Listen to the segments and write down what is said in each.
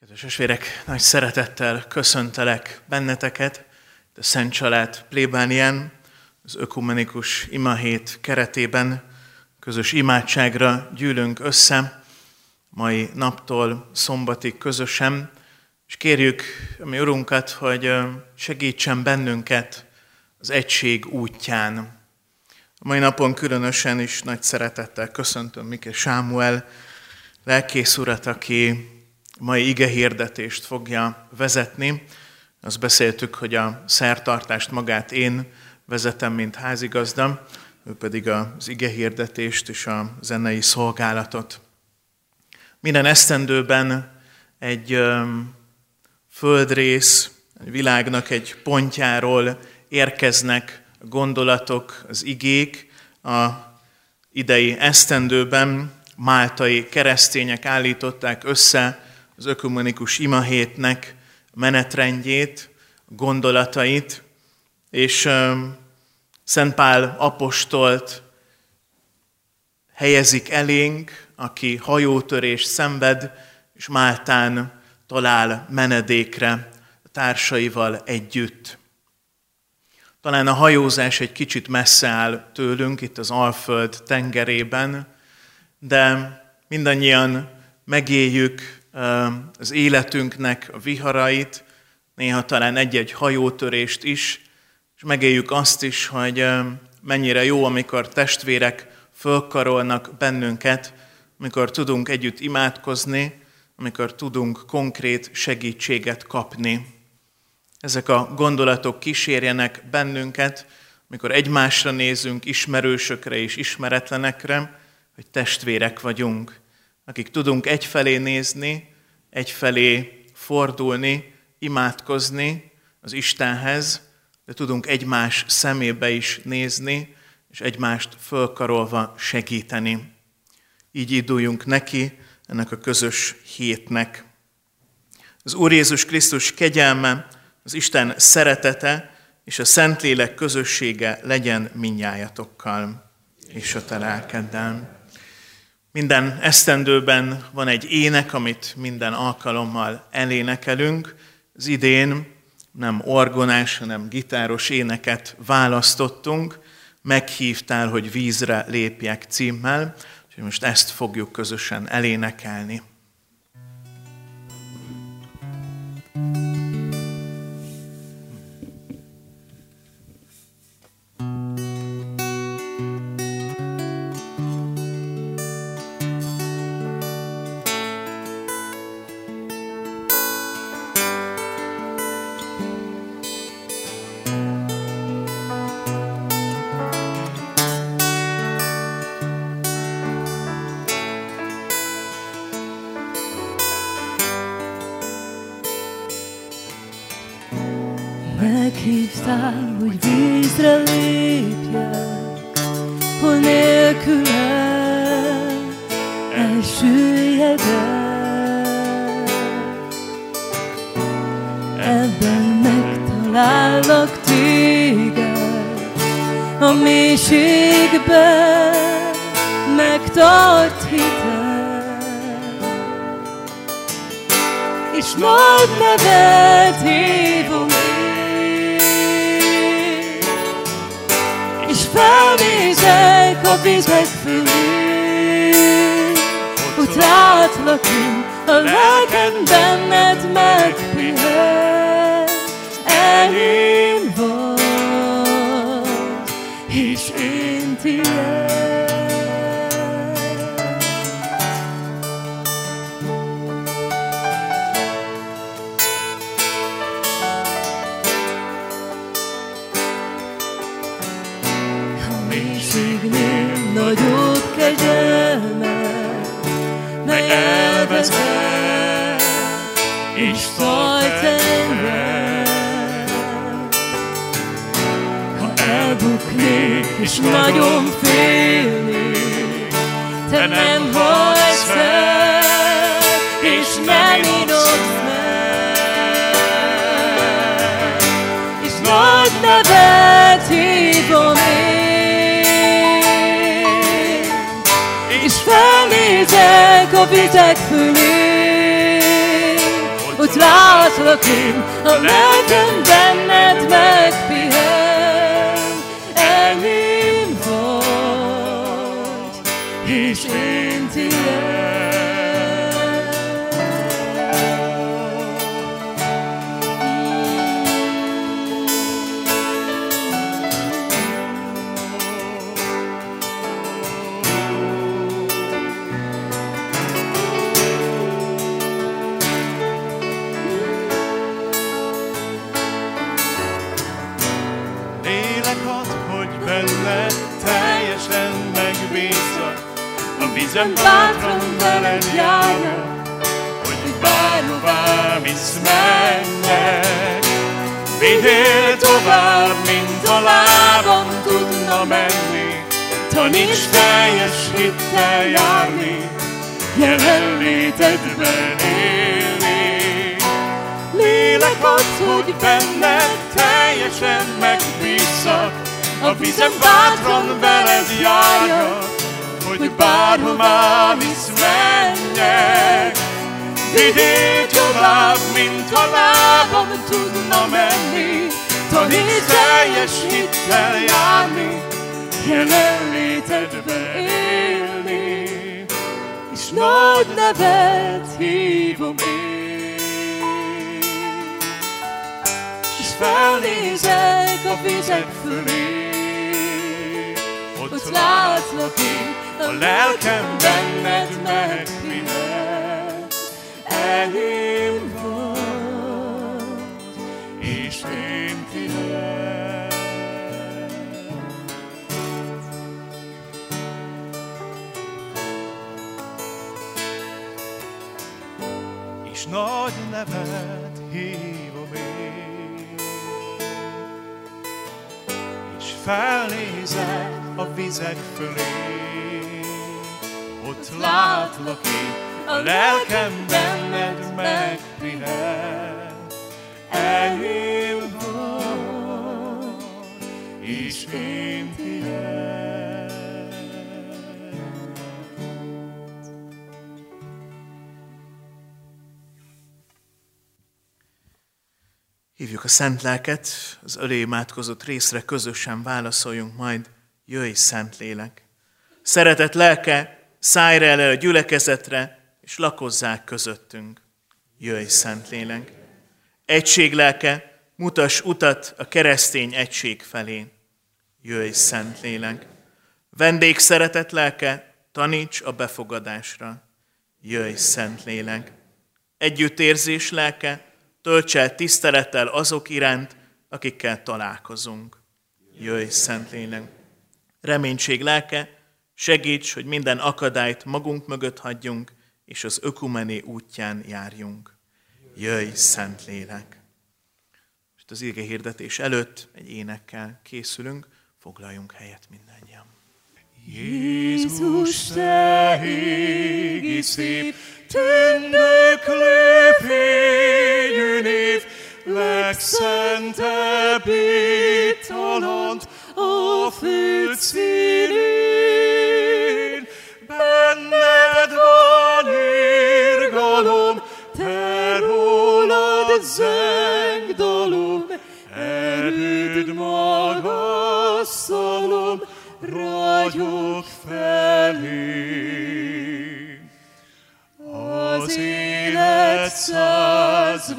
Kedves esvérek, nagy szeretettel köszöntelek benneteket, a Szent Család plébánien, az ökumenikus imahét keretében közös imádságra gyűlünk össze, mai naptól szombatig közösen, és kérjük a mi Urunkat, hogy segítsen bennünket az egység útján. A mai napon különösen is nagy szeretettel köszöntöm Mike Sámuel, lelkész urat, aki mai ige hirdetést fogja vezetni. Azt beszéltük, hogy a szertartást magát én vezetem, mint házigazda, ő pedig az ige hirdetést és a zenei szolgálatot. Minden esztendőben egy földrész, egy világnak egy pontjáról érkeznek gondolatok, az igék. A idei esztendőben máltai keresztények állították össze az ökumenikus imahétnek menetrendjét, gondolatait, és Szent Pál apostolt helyezik elénk, aki hajótörés szenved, és Máltán talál menedékre a társaival együtt. Talán a hajózás egy kicsit messze áll tőlünk itt az Alföld tengerében, de mindannyian megéljük az életünknek a viharait, néha talán egy-egy hajótörést is, és megéljük azt is, hogy mennyire jó, amikor testvérek fölkarolnak bennünket, amikor tudunk együtt imádkozni, amikor tudunk konkrét segítséget kapni. Ezek a gondolatok kísérjenek bennünket, amikor egymásra nézünk, ismerősökre és ismeretlenekre, hogy testvérek vagyunk akik tudunk egyfelé nézni, egyfelé fordulni, imádkozni az Istenhez, de tudunk egymás szemébe is nézni, és egymást fölkarolva segíteni. Így induljunk neki ennek a közös hétnek. Az Úr Jézus Krisztus kegyelme, az Isten szeretete és a Szentlélek közössége legyen minnyájatokkal és a te lelkeddel. Minden esztendőben van egy ének, amit minden alkalommal elénekelünk. Az idén nem orgonás, hanem gitáros éneket választottunk. Meghívtál, hogy vízre lépjek címmel, úgyhogy most ezt fogjuk közösen elénekelni. Mélységben megtart hited. És nagy nevet hívom felnézek a vizek fölé, hogy látlak én, a lelkem benned megpihen, enyém és én és nagyon félnék, te nem hagysz fel, és nem inodsz meg. És nagy nevet hívom én, felnézek a vizek fölé, látlak én, a lelkem benned megpihen. Vizem bátran veled járja, hogy bárhová visz mennek. Vigyél tovább, mint a lábam tudna menni. Taníts teljes hittel járni, jelenlétedben élni. Lélek ad, hogy benned teljesen megbízzak, a vizem bátran veled járja, hogy bárhová visz menjek. Vigyél tovább, mint a lábam tudna menni, taníts teljes hittel járni, jelenlétedbe élni, és nagy nevet hívom én. És felnézek a vizek fölé, ott látlak én, a lelkem benned megpihen. Enyém vagy, és én tiéd. És nagy nevet hívom én, és felnézek a vizek fölé, ott látlak én, a lelkem benned megpihen. Enyém vagy, és én tiéd. Hívjuk a Szent Lelket, az ölé imádkozott részre közösen válaszoljunk majd, jöjj Szent Lélek. Szeretett lelke, szállj el a gyülekezetre, és lakozzák közöttünk. Jöjj Szent Lélek. Egység lelke, mutass utat a keresztény egység felé. Jöjj Szent Lélek. Vendég szeretett lelke, taníts a befogadásra. Jöjj Szent Lélek. Együttérzés lelke, tölts el tisztelettel azok iránt, akikkel találkozunk. Jöjj, Szentlélek! Reménység lelke, segíts, hogy minden akadályt magunk mögött hagyjunk, és az ökumené útján járjunk. Jöjj, Szentlélek! Most az ige hirdetés előtt egy énekkel készülünk, foglaljunk helyet mindannyian. Jézus, te égi szép, tündöklő fényű név, legszentebb éttalant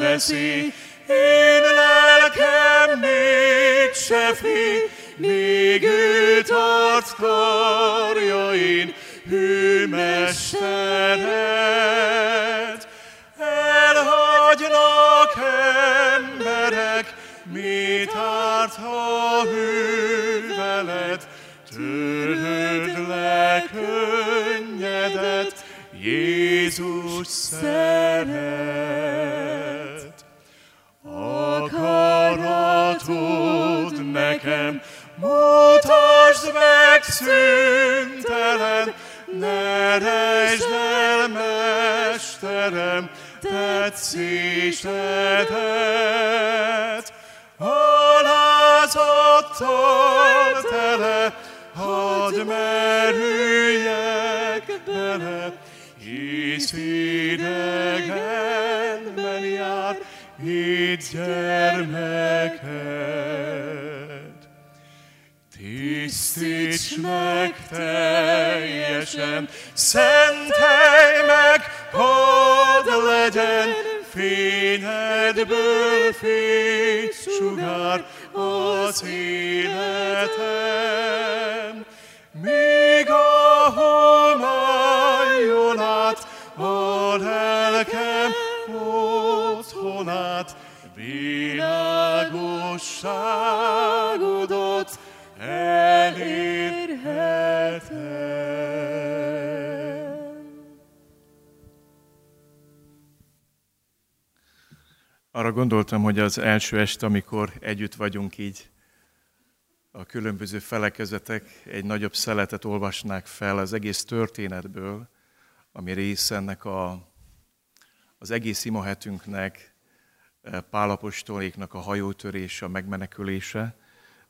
veszély, én lelkem még se fél, még ő tart karjain, hőmesteret. Elhagynak emberek, mit árt, ha ő veled, tőled le könnyedet, Jézus szeret. Szüntelen, ne rejtsd el, Mesterem, tetszésedet. Alázattal tele, hadd merüljek bele, hisz idegenben jár így gyermeked. Tisztíts meg teljesen, szentelj meg, hadd legyen fényedből fénysugár az életem. Míg a homályon át a lelkem otthonát, világosságodat Arra gondoltam, hogy az első este, amikor együtt vagyunk így, a különböző felekezetek egy nagyobb szeletet olvasnák fel az egész történetből, ami része ennek a, az egész imahetünknek, Pálapostoléknak a hajótörése, a megmenekülése.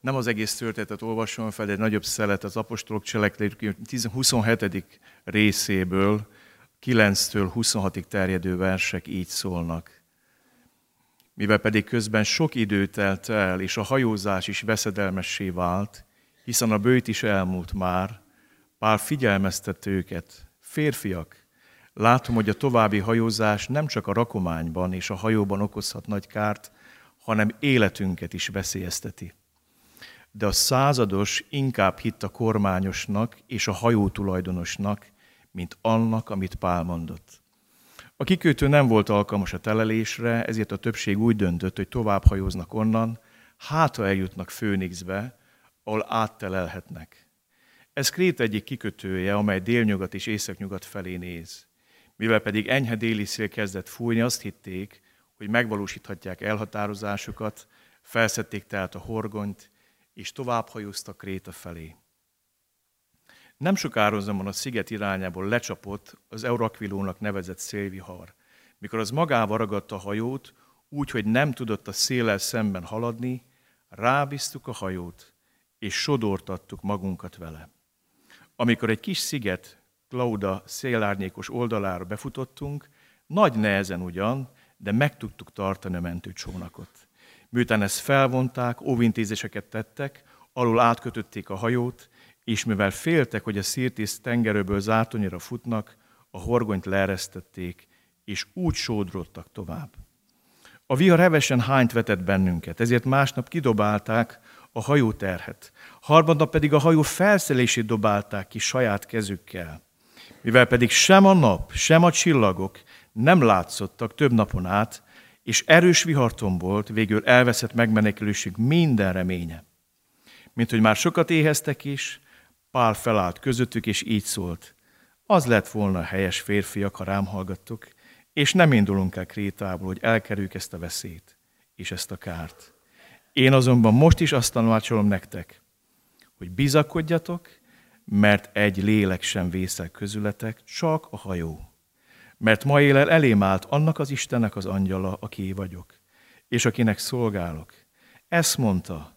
Nem az egész történetet olvasom fel, de egy nagyobb szelet az apostolok cselekvő 27. részéből, 9-től 26-ig terjedő versek így szólnak mivel pedig közben sok idő telt el, és a hajózás is veszedelmessé vált, hiszen a bőt is elmúlt már, Pál figyelmeztett őket, férfiak, látom, hogy a további hajózás nem csak a rakományban és a hajóban okozhat nagy kárt, hanem életünket is veszélyezteti. De a százados inkább hitt a kormányosnak és a hajó tulajdonosnak, mint annak, amit Pál mondott. A kikötő nem volt alkalmas a telelésre, ezért a többség úgy döntött, hogy tovább hajóznak onnan, hát ha eljutnak Főnixbe, ahol áttelelhetnek. Ez Krét egyik kikötője, amely délnyugat és északnyugat felé néz. Mivel pedig enyhe déli szél kezdett fújni, azt hitték, hogy megvalósíthatják elhatározásukat, felszedték tehát a horgonyt, és tovább hajóztak Kréta felé. Nem sokára azonban a sziget irányából lecsapott az Eurakvilónak nevezett szélvihar. Mikor az magával ragadta a hajót, úgy, hogy nem tudott a széllel szemben haladni, rábíztuk a hajót, és sodortattuk magunkat vele. Amikor egy kis sziget, Klauda szélárnyékos oldalára befutottunk, nagy nehezen ugyan, de meg tudtuk tartani a mentőcsónakot. Miután ezt felvonták, óvintézéseket tettek, alul átkötötték a hajót, és mivel féltek, hogy a szirtész tengerőből zátonyra futnak, a horgonyt leeresztették, és úgy sódrottak tovább. A vihar hevesen hányt vetett bennünket, ezért másnap kidobálták a hajóterhet. Harmadnap pedig a hajó felszelését dobálták ki saját kezükkel. Mivel pedig sem a nap, sem a csillagok nem látszottak több napon át, és erős viharton volt, végül elveszett megmenekülésük minden reménye. Mint hogy már sokat éheztek is, Pál felállt közöttük, és így szólt. Az lett volna helyes férfiak, ha rám hallgattok, és nem indulunk el Krétából, hogy elkerüljük ezt a veszélyt és ezt a kárt. Én azonban most is azt tanácsolom nektek, hogy bizakodjatok, mert egy lélek sem vészel közületek, csak a hajó. Mert ma élel elém állt annak az Istennek az angyala, aki vagyok, és akinek szolgálok. Ezt mondta,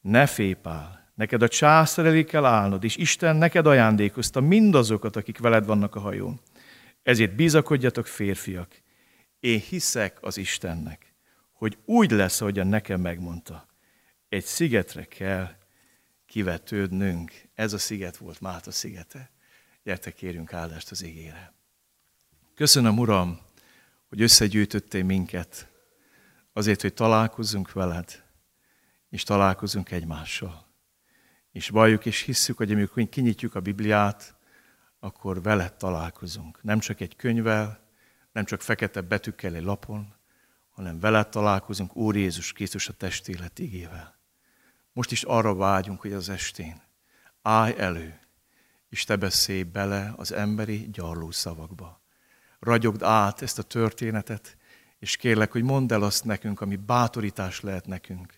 ne fépál, Neked a császár elé kell állnod, és Isten neked ajándékozta mindazokat, akik veled vannak a hajón. Ezért bízakodjatok, férfiak. Én hiszek az Istennek, hogy úgy lesz, ahogyan nekem megmondta. Egy szigetre kell kivetődnünk. Ez a sziget volt Máta szigete. Gyertek, kérjünk áldást az égére. Köszönöm, Uram, hogy összegyűjtöttél minket azért, hogy találkozzunk veled, és találkozunk egymással és valljuk és hisszük, hogy amikor kinyitjuk a Bibliát, akkor vele találkozunk. Nem csak egy könyvvel, nem csak fekete betűkkel egy lapon, hanem vele találkozunk Úr Jézus Krisztus a testélet igével. Most is arra vágyunk, hogy az estén állj elő, és te beszélj bele az emberi gyarló szavakba. Ragyogd át ezt a történetet, és kérlek, hogy mondd el azt nekünk, ami bátorítás lehet nekünk.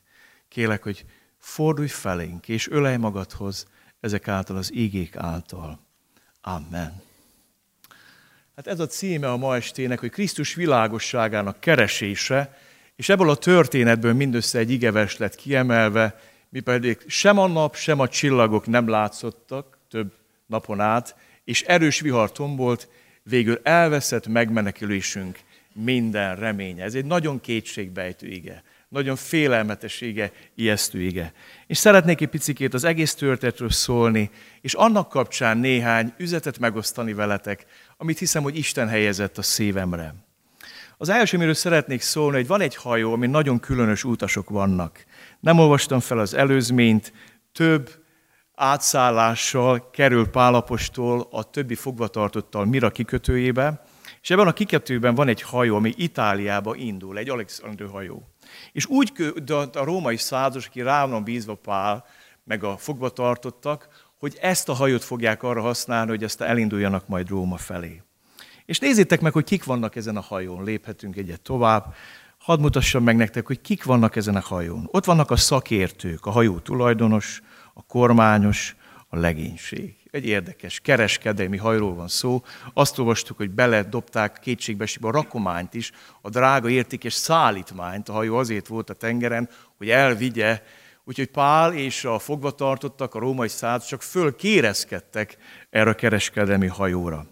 Kérlek, hogy fordulj felénk, és ölej magadhoz ezek által az ígék által. Amen. Hát ez a címe a ma estének, hogy Krisztus világosságának keresése, és ebből a történetből mindössze egy igeves lett kiemelve, mi pedig sem a nap, sem a csillagok nem látszottak több napon át, és erős vihar tombolt, végül elveszett megmenekülésünk minden reménye. Ez egy nagyon kétségbejtő ige, nagyon félelmetes ige, ijesztő ige. És szeretnék egy picikét az egész történetről szólni, és annak kapcsán néhány üzetet megosztani veletek, amit hiszem, hogy Isten helyezett a szívemre. Az első, amiről szeretnék szólni, hogy van egy hajó, ami nagyon különös utasok vannak. Nem olvastam fel az előzményt, több átszállással kerül Pálapostól a többi fogvatartottal Mira kikötőjébe, és ebben a kikötőben van egy hajó, ami Itáliába indul, egy Alexandő hajó. És úgy a római százas, aki rá van bízva Pál, meg a fogvatartottak, hogy ezt a hajót fogják arra használni, hogy ezt elinduljanak majd Róma felé. És nézzétek meg, hogy kik vannak ezen a hajón. Léphetünk egyet tovább. Hadd mutassam meg nektek, hogy kik vannak ezen a hajón. Ott vannak a szakértők, a hajó tulajdonos, a kormányos, a legénység. Egy érdekes kereskedelmi hajról van szó. Azt olvastuk, hogy beledobták kétségbeesésbe a rakományt is, a drága értékes szállítmányt. A hajó azért volt a tengeren, hogy elvigye. Úgyhogy Pál és a fogvatartottak, a római száz csak fölkérezkedtek erre a kereskedelmi hajóra.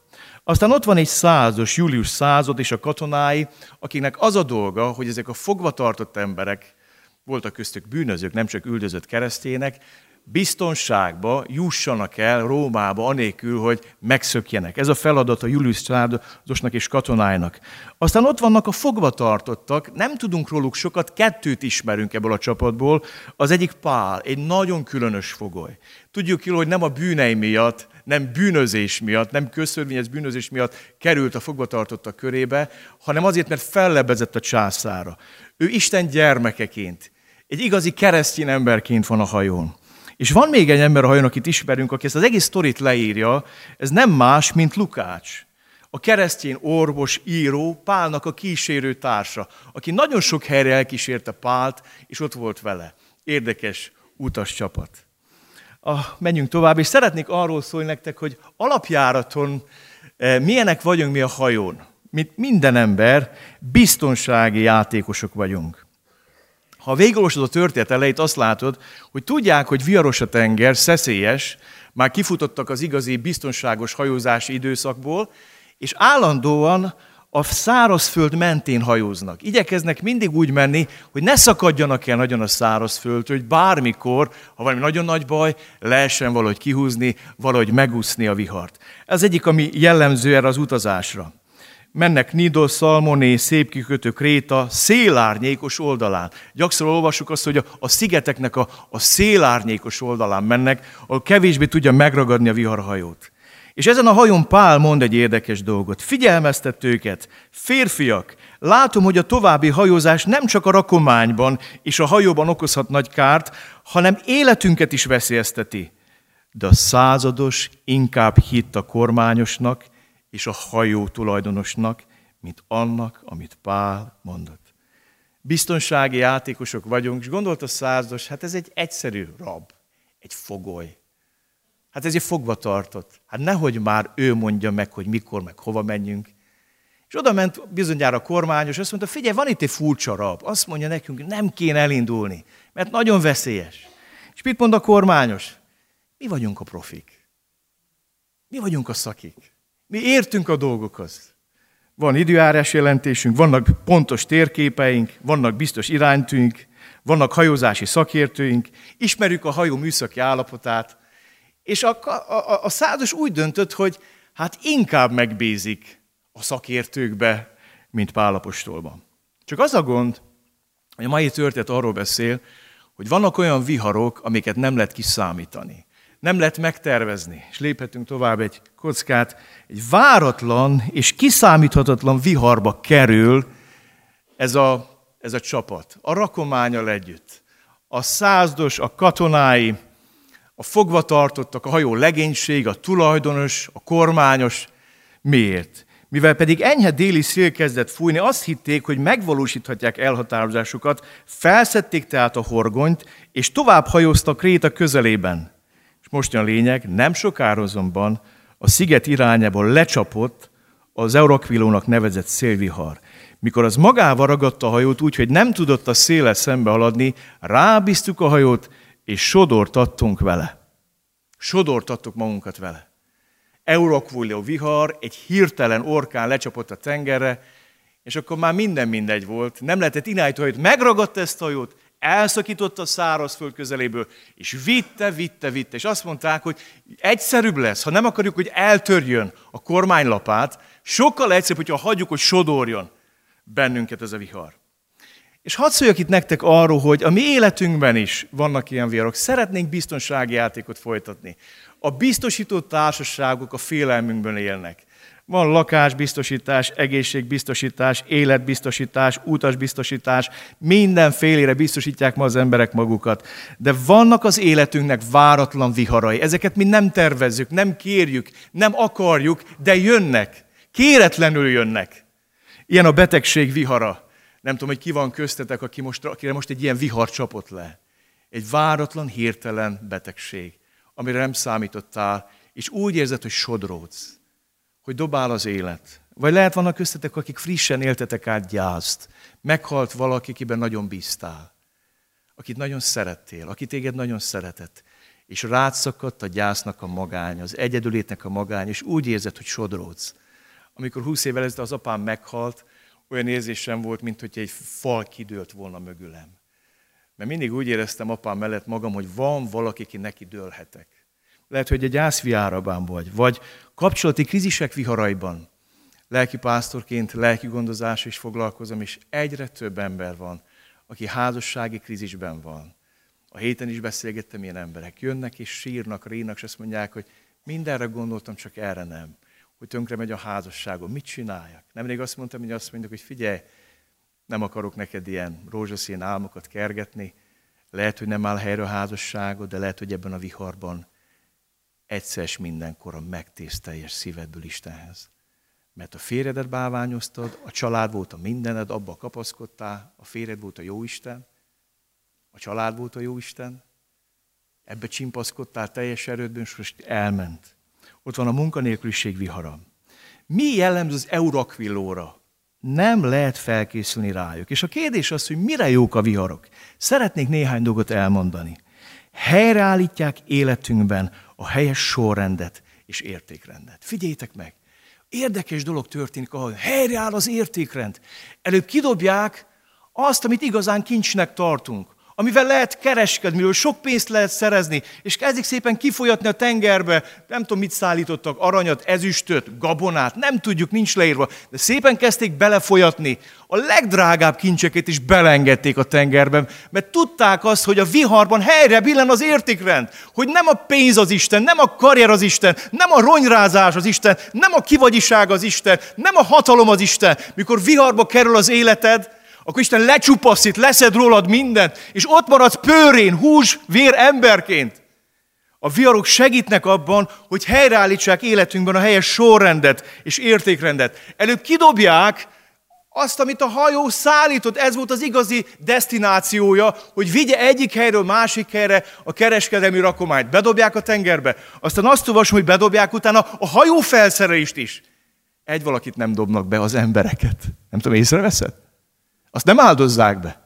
Aztán ott van egy százos, Julius század és a katonái, akiknek az a dolga, hogy ezek a fogvatartott emberek, voltak köztük bűnözők, nem csak üldözött keresztények, biztonságba jussanak el Rómába, anélkül, hogy megszökjenek. Ez a feladat a Julius századosnak és katonáinak. Aztán ott vannak a fogvatartottak, nem tudunk róluk sokat, kettőt ismerünk ebből a csapatból. Az egyik Pál, egy nagyon különös fogoly. Tudjuk jól, hogy nem a bűnei miatt nem bűnözés miatt, nem közszörvényes bűnözés miatt került a fogvatartottak körébe, hanem azért, mert fellebezett a császára. Ő Isten gyermekeként, egy igazi keresztény emberként van a hajón. És van még egy ember a hajón, akit ismerünk, aki ezt az egész sztorit leírja, ez nem más, mint Lukács. A keresztény orvos, író, Pálnak a kísérő társa, aki nagyon sok helyre elkísérte Pált, és ott volt vele. Érdekes utas csapat a, menjünk tovább, és szeretnék arról szólni nektek, hogy alapjáraton e, milyenek vagyunk mi a hajón. Mint minden ember, biztonsági játékosok vagyunk. Ha végigolvasod a történet elejét, azt látod, hogy tudják, hogy viharos a tenger, szeszélyes, már kifutottak az igazi biztonságos hajózási időszakból, és állandóan a szárazföld mentén hajóznak. Igyekeznek mindig úgy menni, hogy ne szakadjanak el nagyon a szárazföld, hogy bármikor, ha valami nagyon nagy baj, lehessen valahogy kihúzni, valahogy megúszni a vihart. Ez egyik, ami jellemző erre az utazásra. Mennek Nidos, Szalmoné, szép kikötő Kréta, szélárnyékos oldalán. Gyakran olvasjuk azt, hogy a, a szigeteknek a, a szélárnyékos oldalán mennek, ahol kevésbé tudja megragadni a viharhajót. És ezen a hajón Pál mond egy érdekes dolgot. Figyelmeztet őket, férfiak, látom, hogy a további hajózás nem csak a rakományban és a hajóban okozhat nagy kárt, hanem életünket is veszélyezteti. De a százados inkább hitt a kormányosnak és a hajó tulajdonosnak, mint annak, amit Pál mondott. Biztonsági játékosok vagyunk, és gondolt a százados, hát ez egy egyszerű rab, egy fogoly. Hát ezért fogva tartott. Hát nehogy már ő mondja meg, hogy mikor, meg hova menjünk. És oda ment bizonyára a kormányos, azt mondta, figyelj, van itt egy furcsa rab. Azt mondja nekünk, nem kéne elindulni, mert nagyon veszélyes. És mit mond a kormányos? Mi vagyunk a profik. Mi vagyunk a szakik. Mi értünk a dolgokhoz. Van időjárás jelentésünk, vannak pontos térképeink, vannak biztos iránytűnk, vannak hajózási szakértőink, ismerjük a hajó műszaki állapotát, és a, a, a százas úgy döntött, hogy hát inkább megbízik a szakértőkbe, mint Pálapostolban. Csak az a gond, hogy a mai történet arról beszél, hogy vannak olyan viharok, amiket nem lehet kiszámítani. Nem lehet megtervezni. És léphetünk tovább egy kockát. Egy váratlan és kiszámíthatatlan viharba kerül ez a, ez a csapat. A rakományal együtt. A százdos, a katonái, a fogvatartottak, a hajó legénység, a tulajdonos, a kormányos. Miért? Mivel pedig enyhe déli szél kezdett fújni, azt hitték, hogy megvalósíthatják elhatározásukat, felszették tehát a horgonyt, és tovább hajóztak Kréta közelében. Most a lényeg, nem sokára azonban a sziget irányából lecsapott az Eurakvilónak nevezett szélvihar. Mikor az magával ragadta a hajót úgy, hogy nem tudott a széle szembe haladni, rábíztuk a hajót, és sodortattunk vele. Sodortattuk magunkat vele. Eurokvuló vihar, egy hirtelen orkán lecsapott a tengerre, És akkor már minden mindegy volt. Nem lehetett irányítani, hogy megragadta ezt a hajót, elszakította a szárazföld közeléből, és vitte, vitte, vitte. És azt mondták, hogy egyszerűbb lesz, ha nem akarjuk, hogy eltörjön a kormánylapát, sokkal egyszerűbb, hogyha hagyjuk, hogy sodorjon bennünket ez a vihar. És hadd szóljak itt nektek arról, hogy a mi életünkben is vannak ilyen viharok. Szeretnénk biztonsági játékot folytatni. A biztosító társaságok a félelmünkben élnek. Van lakásbiztosítás, egészségbiztosítás, életbiztosítás, utasbiztosítás, mindenfélére biztosítják ma az emberek magukat. De vannak az életünknek váratlan viharai. Ezeket mi nem tervezzük, nem kérjük, nem akarjuk, de jönnek. Kéretlenül jönnek. Ilyen a betegség vihara. Nem tudom, hogy ki van köztetek, aki most, akire most egy ilyen vihar csapott le. Egy váratlan, hirtelen betegség, amire nem számítottál, és úgy érzed, hogy sodródsz hogy dobál az élet. Vagy lehet vannak köztetek, akik frissen éltetek át gyászt. Meghalt valaki, akiben nagyon bíztál. Akit nagyon szerettél, aki téged nagyon szeretett. És rátszakadt a gyásznak a magány, az egyedülétnek a magány, és úgy érzed, hogy sodródsz. Amikor húsz évvel ezelőtt az apám meghalt, olyan érzésem volt, mint hogy egy fal kidőlt volna mögülem. Mert mindig úgy éreztem apám mellett magam, hogy van valaki, aki neki dőlhetek. Lehet, hogy egy gyászviárabán vagy, vagy kapcsolati krízisek viharaiban. Lelki pásztorként lelki gondozás is foglalkozom, és egyre több ember van, aki házassági krízisben van. A héten is beszélgettem ilyen emberek. Jönnek és sírnak, rínak, és azt mondják, hogy mindenre gondoltam, csak erre nem. Hogy tönkre megy a házasságom. Mit csináljak? Nemrég azt mondtam, hogy azt mondjuk, hogy figyelj, nem akarok neked ilyen rózsaszín álmokat kergetni. Lehet, hogy nem áll helyre a házasságod, de lehet, hogy ebben a viharban egyszer és mindenkor a megtészteljes szívedből Istenhez. Mert a férjedet bálványoztad, a család volt a mindened, abba kapaszkodtál, a férjed volt a jóisten, a család volt a jóisten, ebbe csimpaszkodtál teljes erődben, és most elment. Ott van a munkanélküliség vihara. Mi jellemző az eurakvillóra? Nem lehet felkészülni rájuk. És a kérdés az, hogy mire jók a viharok. Szeretnék néhány dolgot elmondani. Helyreállítják életünkben a helyes sorrendet és értékrendet. Figyeljétek meg! Érdekes dolog történik, ahol helyreáll az értékrend. Előbb kidobják azt, amit igazán kincsnek tartunk amivel lehet kereskedni, amiről sok pénzt lehet szerezni, és kezdik szépen kifolyatni a tengerbe, nem tudom, mit szállítottak, aranyat, ezüstöt, gabonát, nem tudjuk, nincs leírva, de szépen kezdték belefolyatni. A legdrágább kincseket is belengedték a tengerben, mert tudták azt, hogy a viharban helyre billen az értékrend, hogy nem a pénz az Isten, nem a karrier az Isten, nem a ronyrázás az Isten, nem a kivagyiság az Isten, nem a hatalom az Isten. Mikor viharba kerül az életed, akkor Isten lecsupaszít, leszed rólad mindent, és ott maradsz pőrén, hús, vér emberként. A viharok segítnek abban, hogy helyreállítsák életünkben a helyes sorrendet és értékrendet. Előbb kidobják azt, amit a hajó szállított, ez volt az igazi destinációja, hogy vigye egyik helyről másik helyre a kereskedelmi rakományt. Bedobják a tengerbe. Aztán azt olvasom, hogy bedobják utána a hajó felszerelést is. Egy valakit nem dobnak be, az embereket. Nem tudom, észreveszed? Azt nem áldozzák be.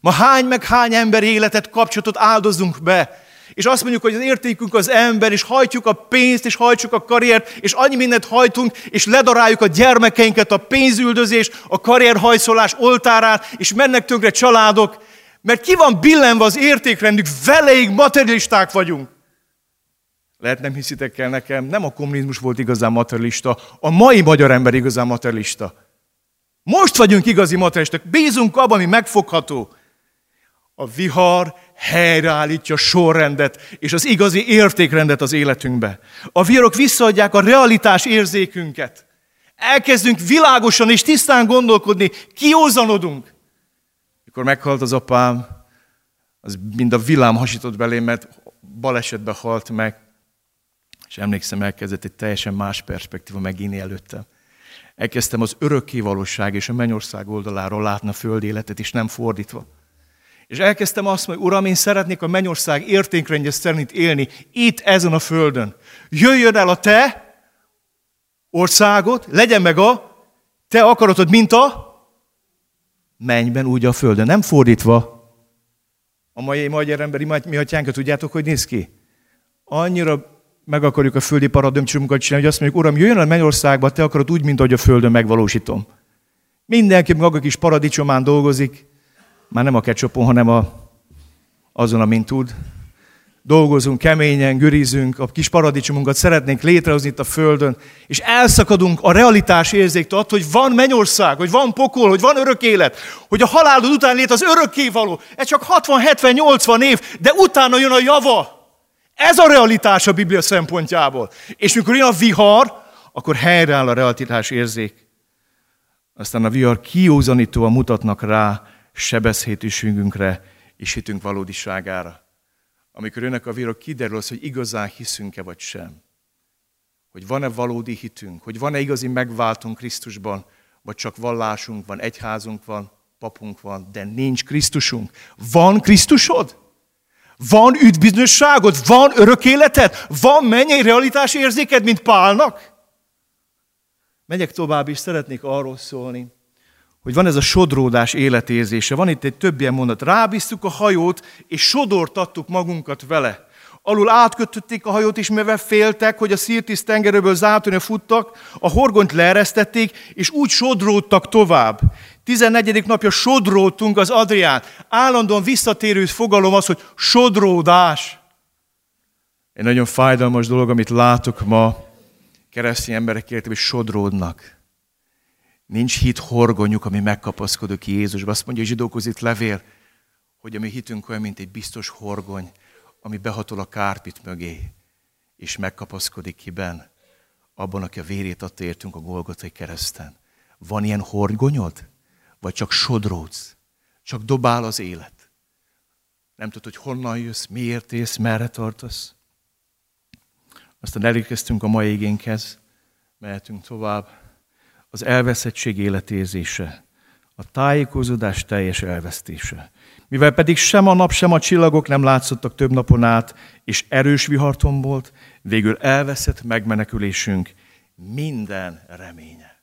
Ma hány meg hány ember életet, kapcsolatot áldozunk be, és azt mondjuk, hogy az értékünk az ember, és hajtjuk a pénzt, és hajtjuk a karriert, és annyi mindent hajtunk, és ledaráljuk a gyermekeinket a pénzüldözés, a karrierhajszolás oltárán, és mennek tönkre családok, mert ki van billenve az értékrendük, veleig materialisták vagyunk. Lehet nem hiszitek el nekem, nem a kommunizmus volt igazán materialista, a mai magyar ember igazán materialista. Most vagyunk igazi materialisták, bízunk abban, ami megfogható. A vihar helyreállítja sorrendet és az igazi értékrendet az életünkbe. A viharok visszaadják a realitás érzékünket. Elkezdünk világosan és tisztán gondolkodni, kiózanodunk. Mikor meghalt az apám, az mind a villám hasított belém, mert balesetbe halt meg. És emlékszem, elkezdett egy teljesen más perspektíva megint előttem elkezdtem az örökké valóság és a mennyország oldaláról látni a föld életet, és nem fordítva. És elkezdtem azt mondani, Uram, én szeretnék a mennyország értékrendje szerint élni itt, ezen a földön. Jöjjön el a Te országod, legyen meg a Te akaratod, mint a mennyben, úgy a földön. Nem fordítva. A mai magyar emberi mi hatyánkat tudjátok, hogy néz ki? Annyira meg akarjuk a földi paradömcsömunkat csinálni, hogy azt mondjuk, Uram, jöjjön a mennyországba, te akarod úgy, mint ahogy a földön megvalósítom. Mindenki maga kis paradicsomán dolgozik, már nem a ketchupon, hanem a, azon, amint tud. Dolgozunk keményen, görizünk, a kis paradicsomunkat szeretnénk létrehozni itt a Földön, és elszakadunk a realitás érzéktől attól, hogy van mennyország, hogy van pokol, hogy van örök élet, hogy a halálod után lét az örökkévaló. Ez csak 60-70-80 év, de utána jön a java. Ez a realitás a Biblia szempontjából. És mikor jön a vihar, akkor helyreáll a realitás érzék. Aztán a vihar kiúzanítóan mutatnak rá sebezhetőségünkre és hitünk valódiságára. Amikor jönnek a vihar, kiderül az, hogy igazán hiszünk-e vagy sem. Hogy van-e valódi hitünk, hogy van-e igazi megváltunk Krisztusban, vagy csak vallásunk van, egyházunk van, papunk van, de nincs Krisztusunk. Van Krisztusod? Van üdvbizonyosságod? Van örök életed? Van mennyei realitás érzéked, mint Pálnak? Megyek tovább, és szeretnék arról szólni, hogy van ez a sodródás életérzése. Van itt egy több ilyen mondat. Rábíztuk a hajót, és sodortattuk magunkat vele. Alul átkötötték a hajót, és mivel féltek, hogy a szirtisz tengerőből zátonyra futtak, a horgonyt leeresztették, és úgy sodródtak tovább. 14. napja sodródtunk az Adrián. Állandóan visszatérő fogalom az, hogy sodródás. Egy nagyon fájdalmas dolog, amit látok ma, keresztény emberek életében, hogy sodródnak. Nincs hit horgonyuk, ami megkapaszkodik Jézusba. Azt mondja a zsidókhoz itt levél, hogy a mi hitünk olyan, mint egy biztos horgony, ami behatol a kárpit mögé, és megkapaszkodik ki ben, abban, aki a vérét adta értünk a Golgotai kereszten. Van ilyen horgonyod? Vagy csak sodródsz? Csak dobál az élet? Nem tudod, hogy honnan jössz, miért ész, merre tartasz? Aztán elérkeztünk a mai égénkhez, mehetünk tovább. Az elveszettség életérzése, a tájékozódás teljes elvesztése. Mivel pedig sem a nap, sem a csillagok nem látszottak több napon át, és erős viharton volt, végül elveszett megmenekülésünk minden reménye.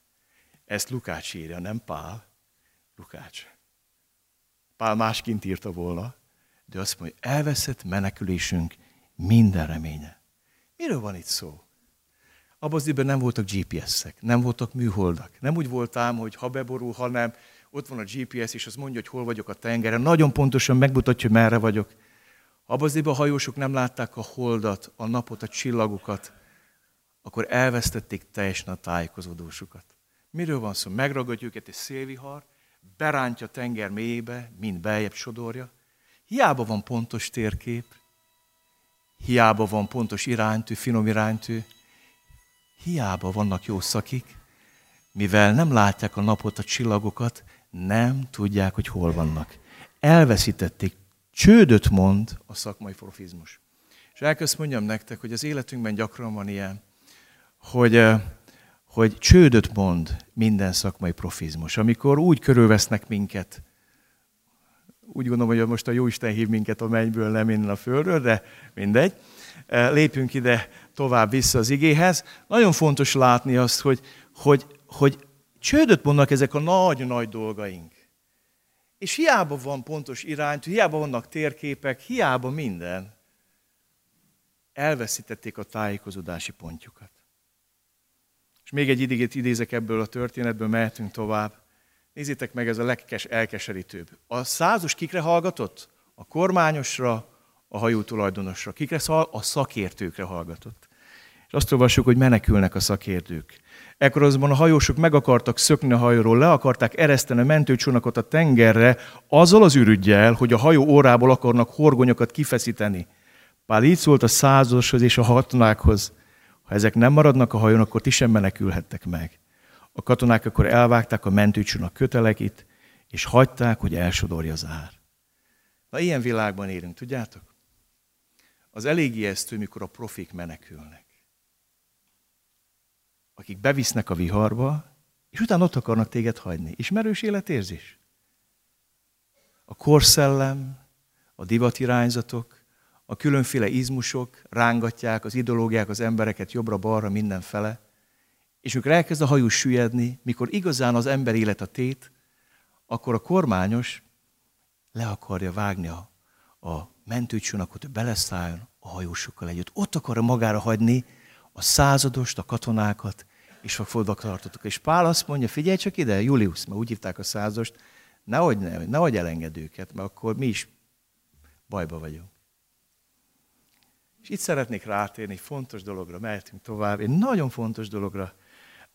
Ezt Lukács írja, nem Pál. Lukács. Pál másként írta volna, de azt mondja, elveszett menekülésünk minden reménye. Miről van itt szó? Abban az időben nem voltak GPS-ek, nem voltak műholdak. Nem úgy voltám, hogy ha beborul, ha nem, ott van a GPS, és az mondja, hogy hol vagyok a tengeren. Nagyon pontosan megmutatja, hogy merre vagyok. Abban az időben a hajósok nem látták a holdat, a napot, a csillagokat, akkor elvesztették teljesen a tájékozódósukat. Miről van szó? Megragadja őket egy szélvihar, berántja tenger mélyébe, mind beljebb sodorja. Hiába van pontos térkép, hiába van pontos iránytű, finom iránytű, hiába vannak jó szakik, mivel nem látják a napot, a csillagokat, nem tudják, hogy hol vannak. Elveszítették. Csődöt mond a szakmai profizmus. És elkezd mondjam nektek, hogy az életünkben gyakran van ilyen, hogy, eh, hogy csődöt mond minden szakmai profizmus. Amikor úgy körülvesznek minket, úgy gondolom, hogy most a Jóisten hív minket a mennyből, nem innen a földről, de mindegy. Eh, lépünk ide tovább vissza az igéhez. Nagyon fontos látni azt, hogy, hogy, hogy csődöt mondnak ezek a nagy-nagy dolgaink. És hiába van pontos irány, hiába vannak térképek, hiába minden, elveszítették a tájékozódási pontjukat. Még egy idigét idézek ebből a történetből, mehetünk tovább. Nézzétek meg, ez a legkes, elkeserítőbb. A százos kikre hallgatott? A kormányosra, a hajó tulajdonosra. Kikre szal? A szakértőkre hallgatott. És azt olvassuk, hogy menekülnek a szakértők. Ekkor azonban a hajósok meg akartak szökni a hajóról, le akarták ereszteni a mentőcsónakot a tengerre, azzal az ürügyjel, hogy a hajó órából akarnak horgonyokat kifeszíteni. Pál így szólt a százoshoz és a hatonákhoz, ha ezek nem maradnak a hajón, akkor ti sem menekülhettek meg. A katonák akkor elvágták a mentőcsónak kötelekit, és hagyták, hogy elsodorja az ár. Na, ilyen világban élünk, tudjátok? Az elég ijesztő, mikor a profik menekülnek akik bevisznek a viharba, és utána ott akarnak téged hagyni. Ismerős életérzés? A korszellem, a divatirányzatok, a különféle izmusok rángatják az ideológiák az embereket jobbra-balra mindenfele, és mikor elkezd a hajó süllyedni, mikor igazán az ember élet a tét, akkor a kormányos le akarja vágni a, a mentőcsónakot, hogy beleszálljon a hajósokkal együtt. Ott akarja magára hagyni a századost, a katonákat, és fogva tartottuk. És Pál azt mondja, figyelj csak ide, Julius, mert úgy hívták a százost, nehogy, ne, nehogy elenged őket, mert akkor mi is bajba vagyunk. És itt szeretnék rátérni egy fontos dologra, mehetünk tovább, egy nagyon fontos dologra.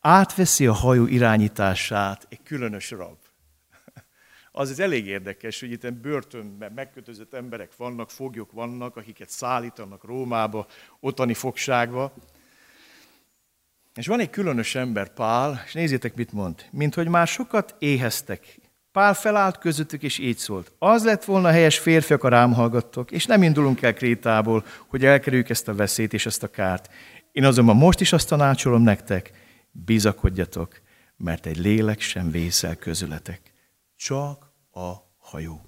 Átveszi a hajó irányítását egy különös rab. Az, ez elég érdekes, hogy itt börtönben megkötözött emberek vannak, foglyok vannak, akiket szállítanak Rómába, ottani fogságba. És van egy különös ember, Pál, és nézzétek, mit mond. Mint hogy már sokat éheztek. Pál felállt közöttük, és így szólt. Az lett volna helyes férfiak, a rám hallgattok, és nem indulunk el Krétából, hogy elkerüljük ezt a veszélyt és ezt a kárt. Én azonban most is azt tanácsolom nektek, bizakodjatok, mert egy lélek sem vészel közületek. Csak a hajó.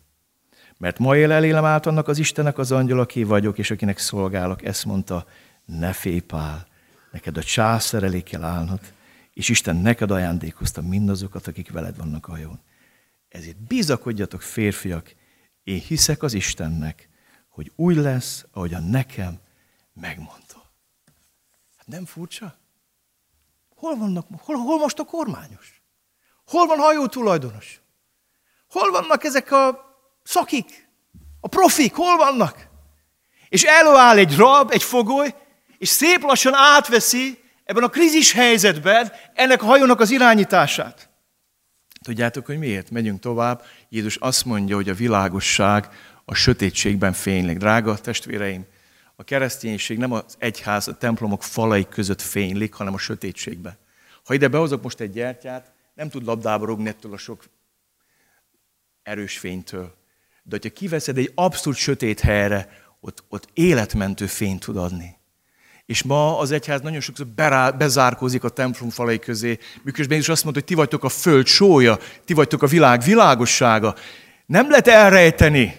Mert ma él elélem át annak az Istennek az angyal, aki vagyok, és akinek szolgálok. Ezt mondta, ne félj, Pál, neked a császár kell állnod, és Isten neked ajándékozta mindazokat, akik veled vannak a hajón. Ezért bizakodjatok, férfiak, én hiszek az Istennek, hogy úgy lesz, ahogy a nekem megmondta. Hát nem furcsa? Hol, vannak, hol, hol most a kormányos? Hol van hajó tulajdonos? Hol vannak ezek a szakik? A profik, hol vannak? És előáll egy rab, egy fogoly, és szép lassan átveszi ebben a krízis helyzetben ennek a hajónak az irányítását. Tudjátok, hogy miért? Megyünk tovább. Jézus azt mondja, hogy a világosság a sötétségben fénylik. Drága testvéreim, a kereszténység nem az egyház, a templomok falai között fénylik, hanem a sötétségben. Ha ide behozok most egy gyertyát, nem tud labdába rúgni ettől a sok erős fénytől. De hogyha kiveszed egy abszolút sötét helyre, ott, ott életmentő fényt tud adni. És ma az egyház nagyon sokszor bezárkózik a templom falai közé, miközben is azt mondta, hogy ti vagytok a föld sója, ti vagytok a világ világossága. Nem lehet elrejteni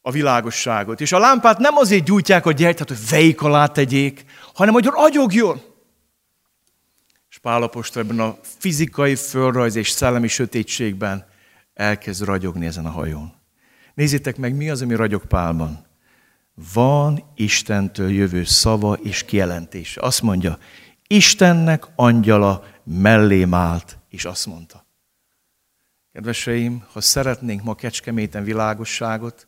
a világosságot. És a lámpát nem azért gyújtják a gyertyát, hogy vejék alá tegyék, hanem hogy ragyogjon. És Pálapostól ebben a fizikai, földrajz és szellemi sötétségben elkezd ragyogni ezen a hajón. Nézzétek meg, mi az, ami ragyog Pálban. Van Istentől jövő szava és kijelentés. Azt mondja, Istennek angyala mellém állt, és azt mondta. Kedveseim, ha szeretnénk ma kecskeméten világosságot,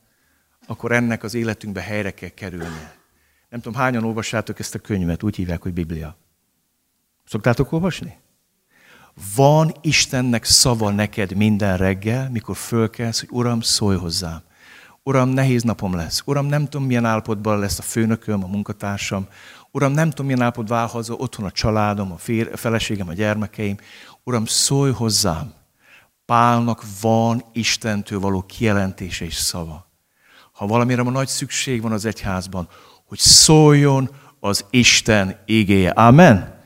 akkor ennek az életünkbe helyre kell kerülnie. Nem tudom, hányan olvassátok ezt a könyvet, úgy hívják, hogy Biblia. Szoktátok olvasni? Van Istennek szava neked minden reggel, mikor fölkelsz, hogy Uram, szólj hozzám. Uram, nehéz napom lesz. Uram, nem tudom, milyen állapotban lesz a főnököm, a munkatársam. Uram, nem tudom, milyen állapot vál haza, otthon a családom, a, fér, a feleségem, a gyermekeim. Uram, szólj hozzám. Pálnak van Istentől való kijelentése és szava. Ha valamire ma nagy szükség van az egyházban, hogy szóljon az Isten igéje. Amen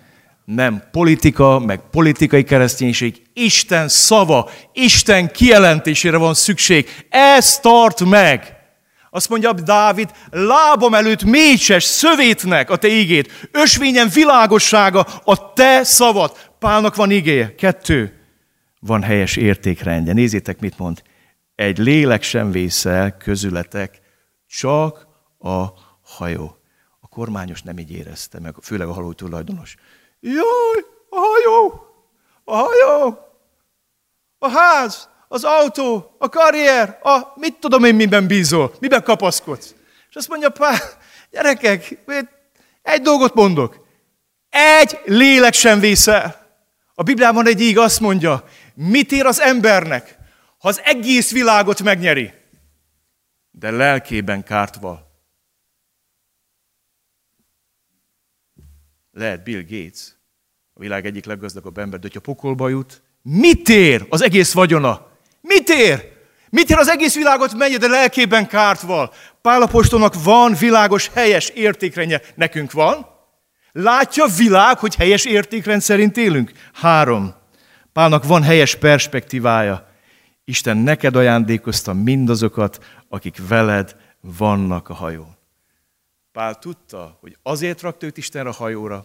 nem politika, meg politikai kereszténység, Isten szava, Isten kijelentésére van szükség. Ez tart meg. Azt mondja Dávid, lábam előtt mécses szövétnek a te ígét, ösvényen világossága a te szavad. Pálnak van igéje. Kettő, van helyes értékrendje. Nézzétek, mit mond. Egy lélek sem vészel közületek, csak a hajó. A kormányos nem így érezte meg, főleg a haló tulajdonos. Jaj, a hajó, a hajó, a ház, az autó, a karrier, a mit tudom én, miben bízol, miben kapaszkodsz. És azt mondja, pá, gyerekek, egy dolgot mondok. Egy lélek sem vészel. A Bibliában egy íg azt mondja, mit ér az embernek, ha az egész világot megnyeri, de lelkében kárt lehet Bill Gates, a világ egyik leggazdagabb ember, de hogyha pokolba jut, mit ér az egész vagyona? Mit ér? Mit ér az egész világot menje, de lelkében kárt val? Pálapostolnak van világos, helyes értékrendje. Nekünk van? Látja világ, hogy helyes értékrend szerint élünk? Három. Pálnak van helyes perspektívája. Isten neked ajándékozta mindazokat, akik veled vannak a hajón. Pál tudta, hogy azért rakta őt Istenre a hajóra,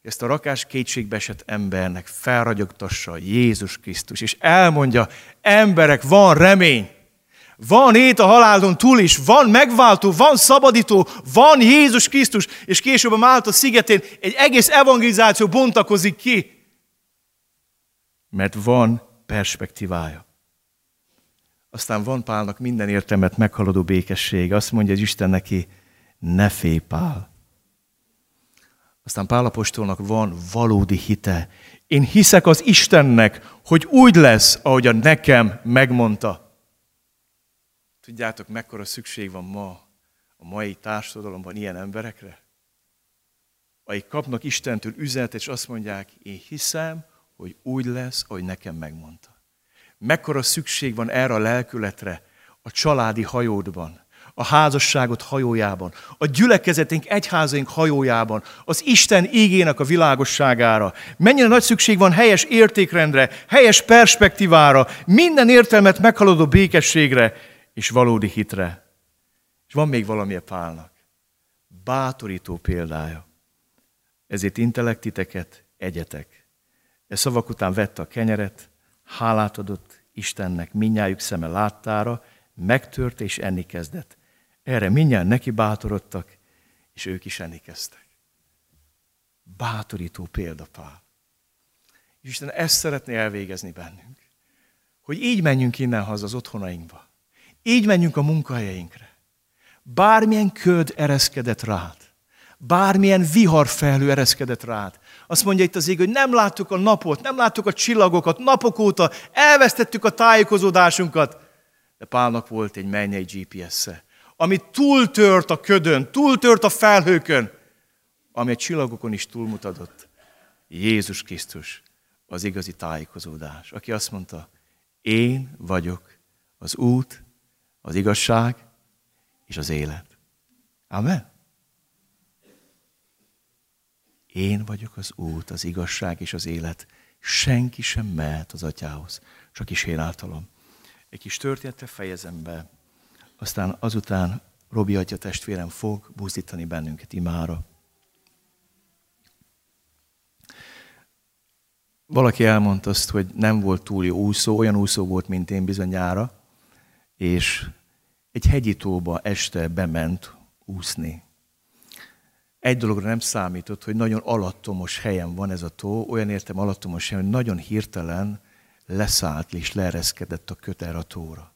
hogy ezt a rakás kétségbe esett embernek felragyogtassa Jézus Krisztus, és elmondja, emberek, van remény, Van ét a halálon túl is, van megváltó, van szabadító, van Jézus Krisztus, és később a Málta szigetén egy egész evangelizáció bontakozik ki. Mert van perspektívája. Aztán van Pálnak minden értelmet meghaladó békesség. Azt mondja az Isten neki, ne félj Pál. Aztán Pálapostolnak van valódi hite. Én hiszek az Istennek, hogy úgy lesz, ahogy a nekem megmondta. Tudjátok, mekkora szükség van ma a mai társadalomban ilyen emberekre? Akik kapnak Istentől üzenetet, és azt mondják, én hiszem, hogy úgy lesz, ahogy nekem megmondta. Mekkora szükség van erre a lelkületre a családi hajódban, a házasságot hajójában, a gyülekezetünk egyházaink hajójában, az Isten ígének a világosságára. Mennyire nagy szükség van helyes értékrendre, helyes perspektívára, minden értelmet meghaladó békességre és valódi hitre. És van még valami a pálnak. Bátorító példája. Ezért intellektiteket egyetek. E szavak után vette a kenyeret, hálát adott Istennek, minnyájuk szeme láttára, megtört és enni kezdett. Erre mindjárt neki bátorodtak, és ők is enni kezdtek. Bátorító példa Pál. És Isten ezt szeretné elvégezni bennünk. Hogy így menjünk innen haza az otthonainkba. Így menjünk a munkahelyeinkre. Bármilyen köd ereszkedett rád, bármilyen viharfelhő ereszkedett rád. Azt mondja itt az ég, hogy nem láttuk a napot, nem láttuk a csillagokat, napok óta elvesztettük a tájékozódásunkat. De Pálnak volt egy mennyei GPS-e, ami túltört a ködön, túltört a felhőkön, ami a csillagokon is túlmutatott. Jézus Krisztus, az igazi tájékozódás, aki azt mondta, én vagyok az út, az igazság és az élet. Amen. Én vagyok az út, az igazság és az élet. Senki sem mehet az atyához, csak is én általam. Egy kis története fejezem be, aztán azután Robi atya testvérem fog buzdítani bennünket imára. Valaki elmondta azt, hogy nem volt túl jó úszó, olyan úszó volt, mint én bizonyára, és egy hegyi tóba este bement úszni. Egy dologra nem számított, hogy nagyon alattomos helyen van ez a tó, olyan értem alattomos helyen, hogy nagyon hirtelen leszállt és leereszkedett a köt erre a tóra.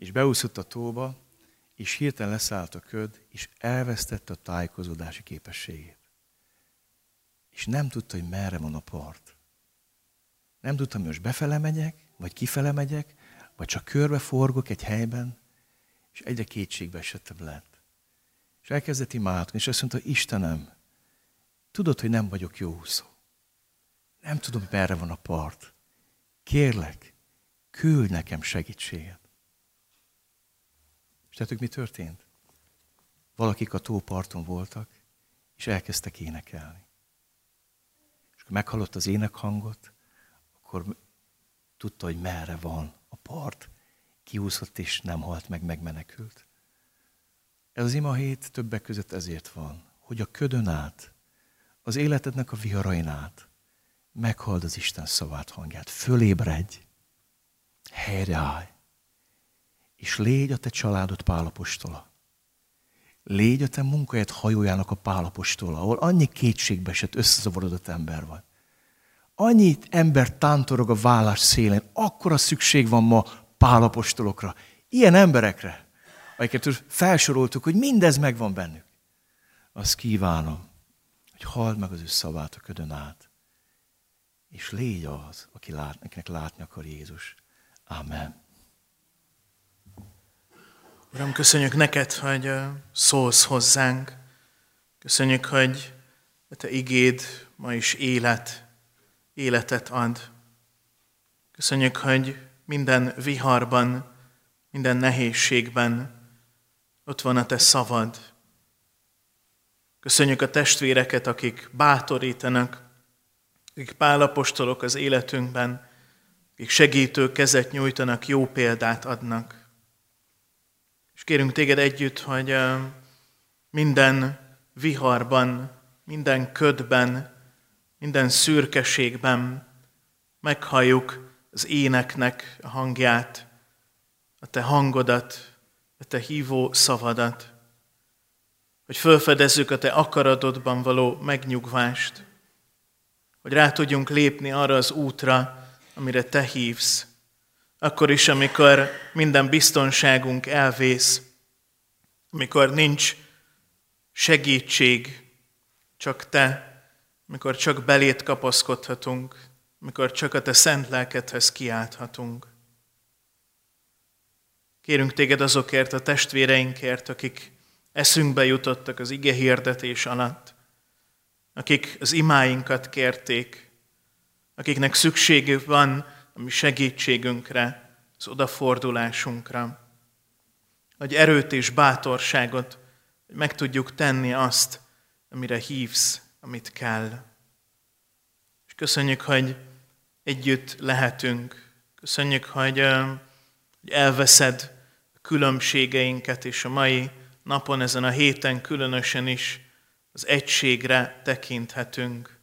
És beúszott a tóba, és hirtelen leszállt a köd, és elvesztette a tájékozódási képességét. És nem tudta, hogy merre van a part. Nem tudta, hogy most befele megyek, vagy kifele megyek, vagy csak körbe forgok egy helyben, és egyre kétségbe esettebb lett. És elkezdett imádni, és azt mondta, Istenem, tudod, hogy nem vagyok jó úszó. Nem tudom, merre van a part. Kérlek, küld nekem segítséget. Tettük, mi történt? Valakik a tóparton voltak, és elkezdtek énekelni. És akkor meghallott az énekhangot, akkor tudta, hogy merre van a part, kiúszott és nem halt meg, megmenekült. Ez az ima hét többek között ezért van, hogy a ködön át, az életednek a viharain át, meghald az Isten szavát hangját, fölébredj, helyreállj, és légy a te családod pálapostola. Légy a te munkahelyed hajójának a pálapostola, ahol annyi kétségbe esett összezavarodott ember van. Annyi ember tántorog a vállás szélén, akkora szükség van ma pálapostolokra, ilyen emberekre, akiket felsoroltuk, hogy mindez megvan bennük. Azt kívánom, hogy halld meg az ő szavát a ködön át, és légy az, aki lát, akinek látni akar Jézus. Amen. Uram, köszönjük neked, hogy szólsz hozzánk. Köszönjük, hogy a te igéd ma is élet, életet ad. Köszönjük, hogy minden viharban, minden nehézségben ott van a te szavad. Köszönjük a testvéreket, akik bátorítanak, akik pálapostolok az életünkben, akik segítő kezet nyújtanak, jó példát adnak. És kérünk téged együtt, hogy minden viharban, minden ködben, minden szürkeségben meghalljuk az éneknek a hangját, a Te hangodat, a Te hívó szavadat, hogy felfedezzük a Te akaratodban való megnyugvást, hogy rá tudjunk lépni arra az útra, amire Te hívsz, akkor is, amikor minden biztonságunk elvész, amikor nincs segítség, csak Te, amikor csak belét kapaszkodhatunk, amikor csak a Te szent lelkedhez kiálthatunk. Kérünk Téged azokért a testvéreinkért, akik eszünkbe jutottak az ige hirdetés alatt, akik az imáinkat kérték, akiknek szükségük van a mi segítségünkre, az odafordulásunkra, hogy erőt és bátorságot, hogy meg tudjuk tenni azt, amire hívsz, amit kell. És köszönjük, hogy együtt lehetünk. Köszönjük, hogy, hogy elveszed a különbségeinket, és a mai napon, ezen a héten különösen is az egységre tekinthetünk.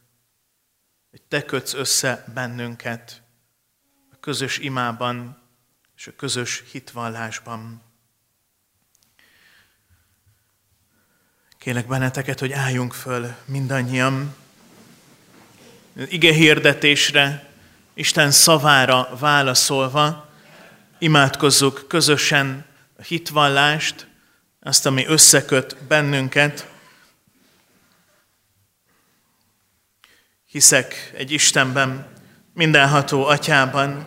Hogy te kötsz össze bennünket közös imában és a közös hitvallásban. Kérlek benneteket, hogy álljunk föl mindannyian. Ige hirdetésre, Isten szavára válaszolva, imádkozzuk közösen a hitvallást, azt, ami összeköt bennünket. Hiszek egy Istenben, mindenható atyában,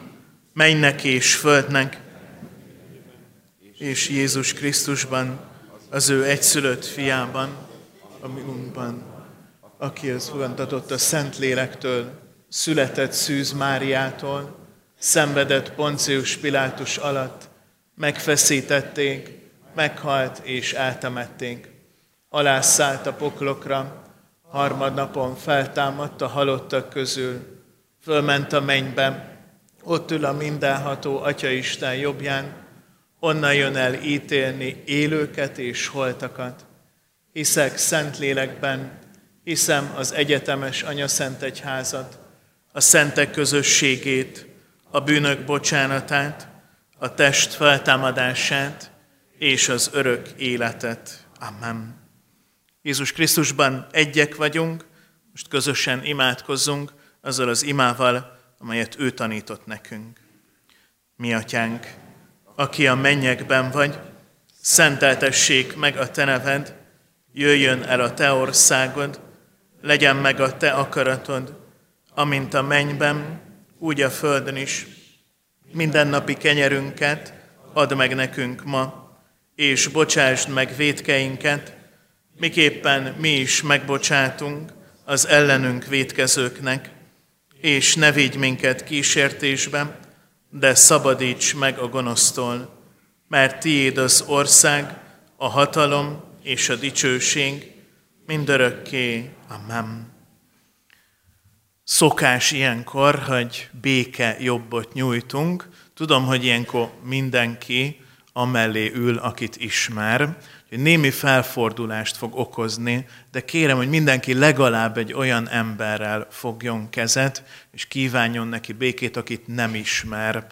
mennek és földnek, és Jézus Krisztusban, az ő egyszülött fiában, a miunkban, aki az fogantatott a Szentlélektől, született Szűz Máriától, szenvedett Poncius Pilátus alatt, megfeszítették, meghalt és eltemették. Alászállt a poklokra, harmadnapon feltámadt a halottak közül, fölment a mennybe, ott ül a mindenható Atyaisten jobbján, onnan jön el ítélni élőket és holtakat. Hiszek Szentlélekben, hiszem az egyetemes Anya Szent Egyházat, a szentek közösségét, a bűnök bocsánatát, a test feltámadását és az örök életet. Amen. Jézus Krisztusban egyek vagyunk, most közösen imádkozzunk azzal az imával, amelyet ő tanított nekünk. Mi atyánk, aki a mennyekben vagy, szenteltessék meg a te neved, jöjjön el a te országod, legyen meg a te akaratod, amint a mennyben, úgy a földön is. Mindennapi kenyerünket add meg nekünk ma, és bocsásd meg védkeinket, miképpen mi is megbocsátunk az ellenünk védkezőknek, és ne vigy minket kísértésbe, de szabadíts meg a gonosztól, mert tiéd az ország, a hatalom és a dicsőség mindörökké. Amen. Szokás ilyenkor, hogy béke jobbot nyújtunk. Tudom, hogy ilyenkor mindenki amellé ül, akit ismer, hogy némi felfordulást fog okozni, de kérem, hogy mindenki legalább egy olyan emberrel fogjon kezet, és kívánjon neki békét, akit nem ismer.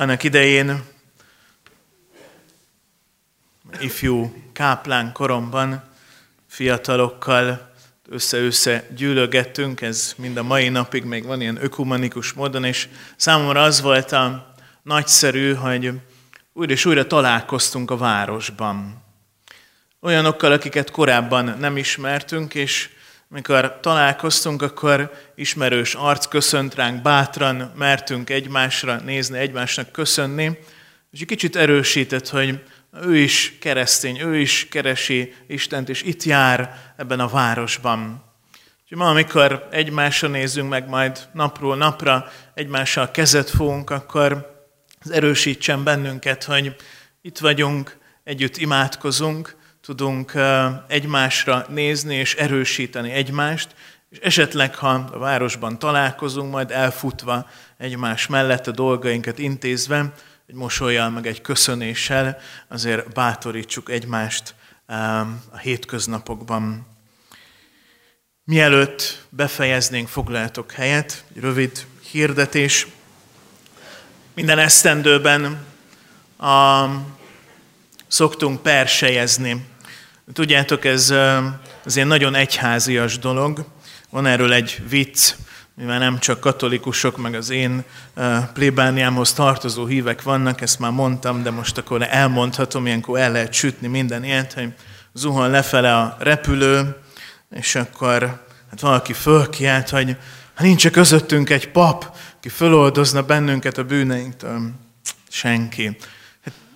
Annak idején ifjú káplán koromban fiatalokkal össze-össze gyűlögettünk, ez mind a mai napig még van ilyen ökumenikus módon, és számomra az volt a nagyszerű, hogy újra és újra találkoztunk a városban. Olyanokkal, akiket korábban nem ismertünk, és amikor találkoztunk, akkor ismerős arc köszönt ránk, bátran mertünk egymásra nézni, egymásnak köszönni, és egy kicsit erősített, hogy ő is keresztény, ő is keresi Istent, és itt jár ebben a városban. Úgyhogy ma, amikor egymásra nézünk meg majd napról napra, egymással kezet fogunk, akkor az erősítsen bennünket, hogy itt vagyunk, együtt imádkozunk, tudunk egymásra nézni és erősíteni egymást, és esetleg, ha a városban találkozunk, majd elfutva egymás mellett a dolgainkat intézve, egy mosolyjal, meg egy köszönéssel, azért bátorítsuk egymást a hétköznapokban. Mielőtt befejeznénk, foglaljatok helyet, egy rövid hirdetés. Minden esztendőben a, szoktunk persejezni. Tudjátok, ez azért nagyon egyházias dolog. Van erről egy vicc, mivel nem csak katolikusok, meg az én plébániámhoz tartozó hívek vannak, ezt már mondtam, de most akkor elmondhatom, ilyenkor el lehet sütni minden ilyet, hogy zuhan lefele a repülő, és akkor hát valaki fölkiált, hogy ha nincs közöttünk egy pap, aki föloldozna bennünket a bűneinktől. Senki.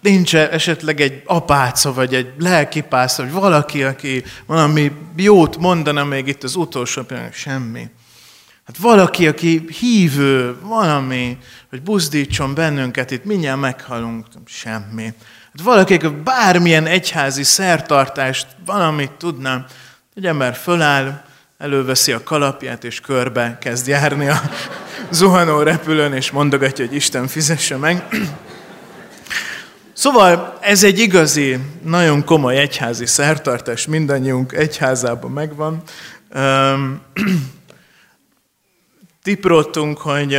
Nincs esetleg egy apáca, vagy egy lelkipász, vagy valaki, aki valami jót mondana még itt az utolsó pillanat, semmi. Hát valaki, aki hívő, valami, hogy buzdítson bennünket, itt mindjárt meghalunk, semmi. Hát valaki, aki bármilyen egyházi szertartást, valamit tudna, egy ember föláll, előveszi a kalapját, és körbe kezd járni a zuhanó repülőn, és mondogatja, hogy Isten fizesse meg. Szóval ez egy igazi, nagyon komoly egyházi szertartás, mindannyiunk egyházában megvan. Tipróttunk, hogy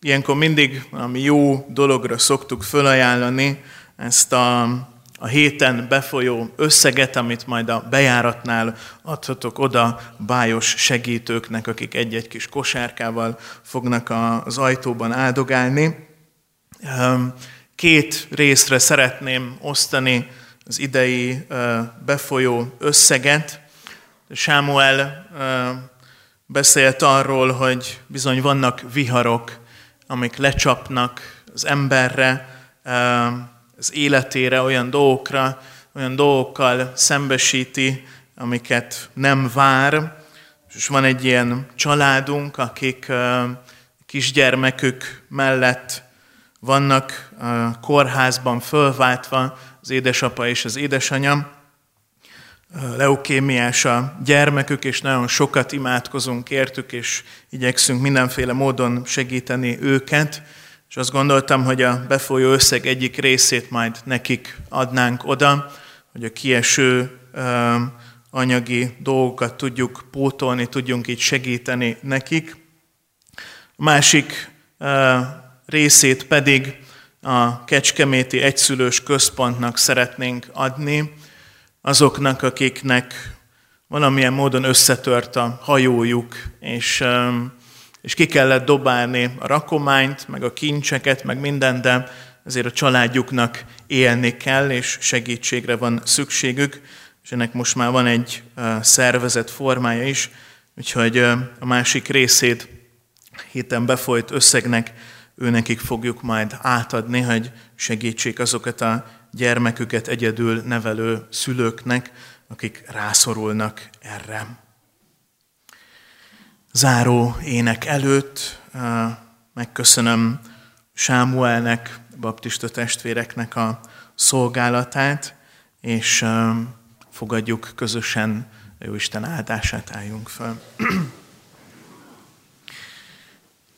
ilyenkor mindig valami jó dologra szoktuk fölajánlani ezt a a héten befolyó összeget, amit majd a bejáratnál adhatok oda bájos segítőknek, akik egy-egy kis kosárkával fognak az ajtóban áldogálni. Két részre szeretném osztani az idei befolyó összeget. Sámuel beszélt arról, hogy bizony vannak viharok, amik lecsapnak az emberre, az életére, olyan dolgokra, olyan dolgokkal szembesíti, amiket nem vár. És van egy ilyen családunk, akik kisgyermekük mellett vannak kórházban fölváltva, az édesapa és az édesanyja. Leukémiás a gyermekük, és nagyon sokat imádkozunk értük, és igyekszünk mindenféle módon segíteni őket. És azt gondoltam, hogy a befolyó összeg egyik részét majd nekik adnánk oda, hogy a kieső anyagi dolgokat tudjuk pótolni, tudjunk így segíteni nekik. A másik részét pedig a Kecskeméti Egyszülős Központnak szeretnénk adni, azoknak, akiknek valamilyen módon összetört a hajójuk, és és ki kellett dobálni a rakományt, meg a kincseket, meg minden, de ezért a családjuknak élni kell, és segítségre van szükségük, és ennek most már van egy szervezet formája is, úgyhogy a másik részét héten befolyt összegnek őnekik fogjuk majd átadni, hogy segítsék azokat a gyermeküket egyedül nevelő szülőknek, akik rászorulnak erre záró ének előtt megköszönöm Sámuelnek, baptista testvéreknek a szolgálatát, és fogadjuk közösen jó Isten áldását, álljunk fel.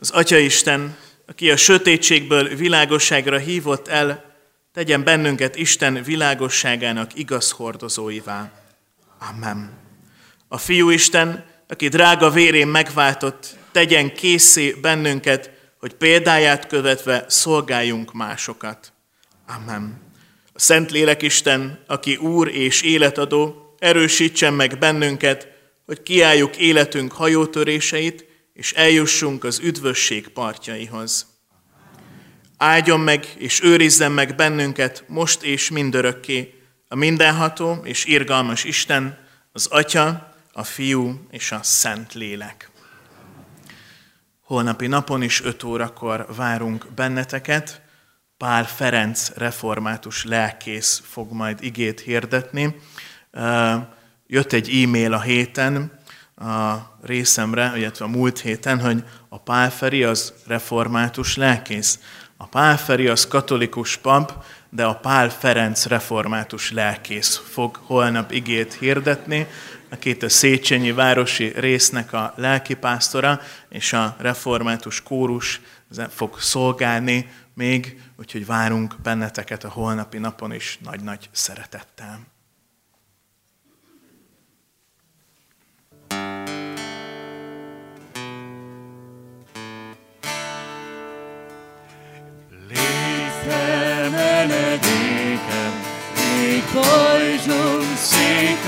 Az Atya Isten, aki a sötétségből világosságra hívott el, tegyen bennünket Isten világosságának igaz hordozóivá. Amen. A Fiú Isten, aki drága vérén megváltott, tegyen készé bennünket, hogy példáját követve szolgáljunk másokat. Amen. A Szentlélek Isten, aki Úr és életadó, erősítsen meg bennünket, hogy kiálljuk életünk hajótöréseit, és eljussunk az üdvösség partjaihoz. Áldjon meg és őrizzen meg bennünket most és mindörökké, a mindenható és irgalmas Isten, az Atya, a Fiú és a Szent Lélek. Holnapi napon is 5 órakor várunk benneteket. Pál Ferenc református lelkész fog majd igét hirdetni. Jött egy e-mail a héten a részemre, illetve a múlt héten, hogy a Pál Feri az református lelkész. A Pál Feri az katolikus pap, de a Pál Ferenc református lelkész fog holnap igét hirdetni, akit a Széchenyi városi résznek a lelkipásztora és a református kórus fog szolgálni még, úgyhogy várunk benneteket a holnapi napon is nagy-nagy szeretettel. benedicam, qui se sic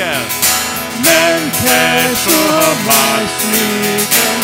Nem kell. Nem kell soha más nékem,